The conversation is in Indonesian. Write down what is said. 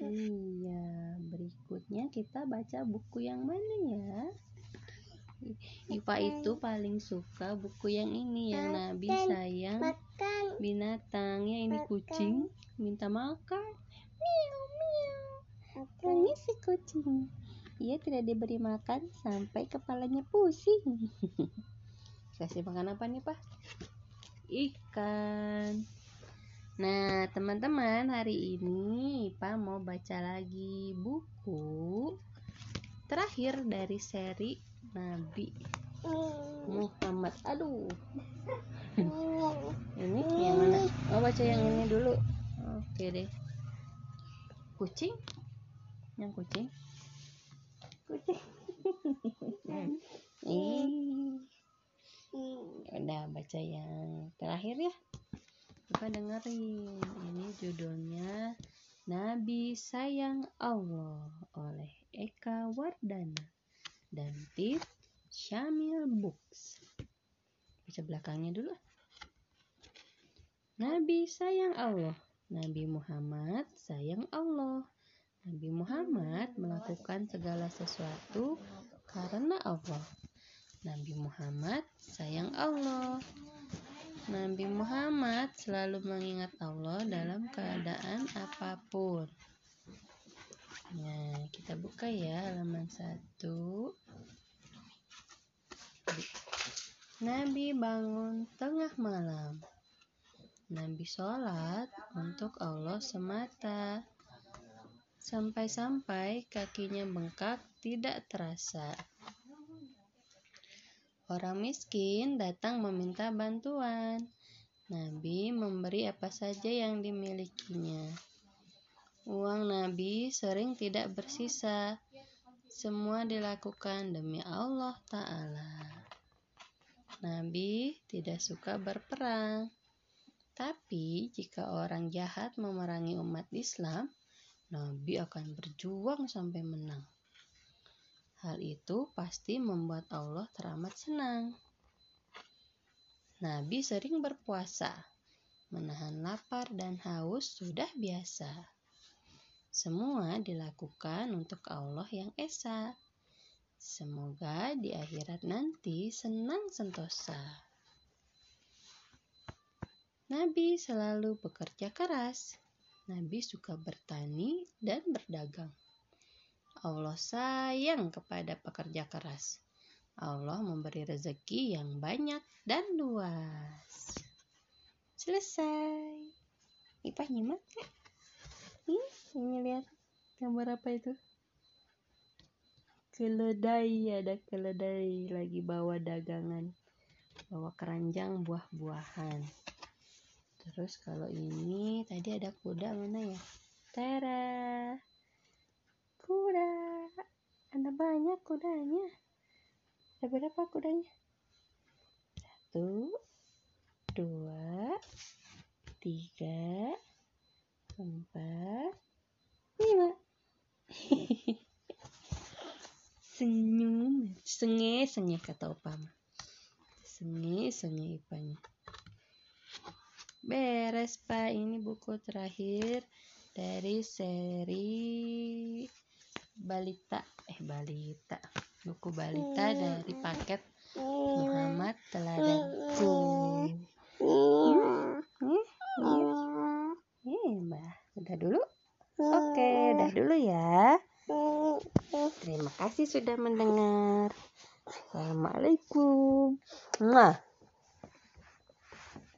Iya, berikutnya kita baca buku yang mana ya? Ipa itu paling suka buku yang ini yang Nabi sayang. Binatang ya ini kucing. Minta makan. Miau miau. Ini si kucing. Ia tidak diberi makan sampai kepalanya pusing. Kasih makan apa nih pak? Ikan nah teman-teman hari ini Pak mau baca lagi buku terakhir dari seri Nabi Muhammad. Aduh. Ini yang mana? Oh baca yang ini dulu. Oke deh. Kucing? Yang kucing? Kucing. Ih. Udah baca yang terakhir ya kita dengerin ini judulnya Nabi Sayang Allah oleh Eka Wardana dan Tip Syamil Books. Baca belakangnya dulu. Nabi sayang Allah. Nabi Muhammad sayang Allah. Nabi Muhammad melakukan segala sesuatu karena Allah. Nabi Muhammad sayang Allah. Nabi Muhammad selalu mengingat Allah dalam keadaan apa pun. Nah, kita buka ya halaman 1. Nabi bangun tengah malam. Nabi sholat untuk Allah semata. Sampai-sampai kakinya bengkak tidak terasa. Orang miskin datang meminta bantuan. Nabi memberi apa saja yang dimilikinya. Uang Nabi sering tidak bersisa. Semua dilakukan demi Allah Ta'ala. Nabi tidak suka berperang. Tapi jika orang jahat memerangi umat Islam, Nabi akan berjuang sampai menang. Hal itu pasti membuat Allah teramat senang. Nabi sering berpuasa, menahan lapar dan haus sudah biasa. Semua dilakukan untuk Allah yang esa. Semoga di akhirat nanti senang sentosa. Nabi selalu bekerja keras. Nabi suka bertani dan berdagang. Allah sayang kepada pekerja keras. Allah memberi rezeki yang banyak dan luas. Selesai. Ipah nyimak kan? Ini, ini lihat gambar apa itu? keledai ada keledai lagi bawa dagangan bawa keranjang buah-buahan terus kalau ini tadi ada kuda mana ya Tara kuda ada banyak kudanya? Ada berapa kudanya? Satu dua tiga empat lima. Senyum. Senge senge kata opama senge senge ipanya beres pak. Ini buku terakhir dari seri balita. Eh balita. Buku balita dari paket Muhammad Teladanku eh, eh, mbak. Udah dulu? Oke udah dulu ya. Terima kasih sudah mendengar. Assalamualaikum. Mwah.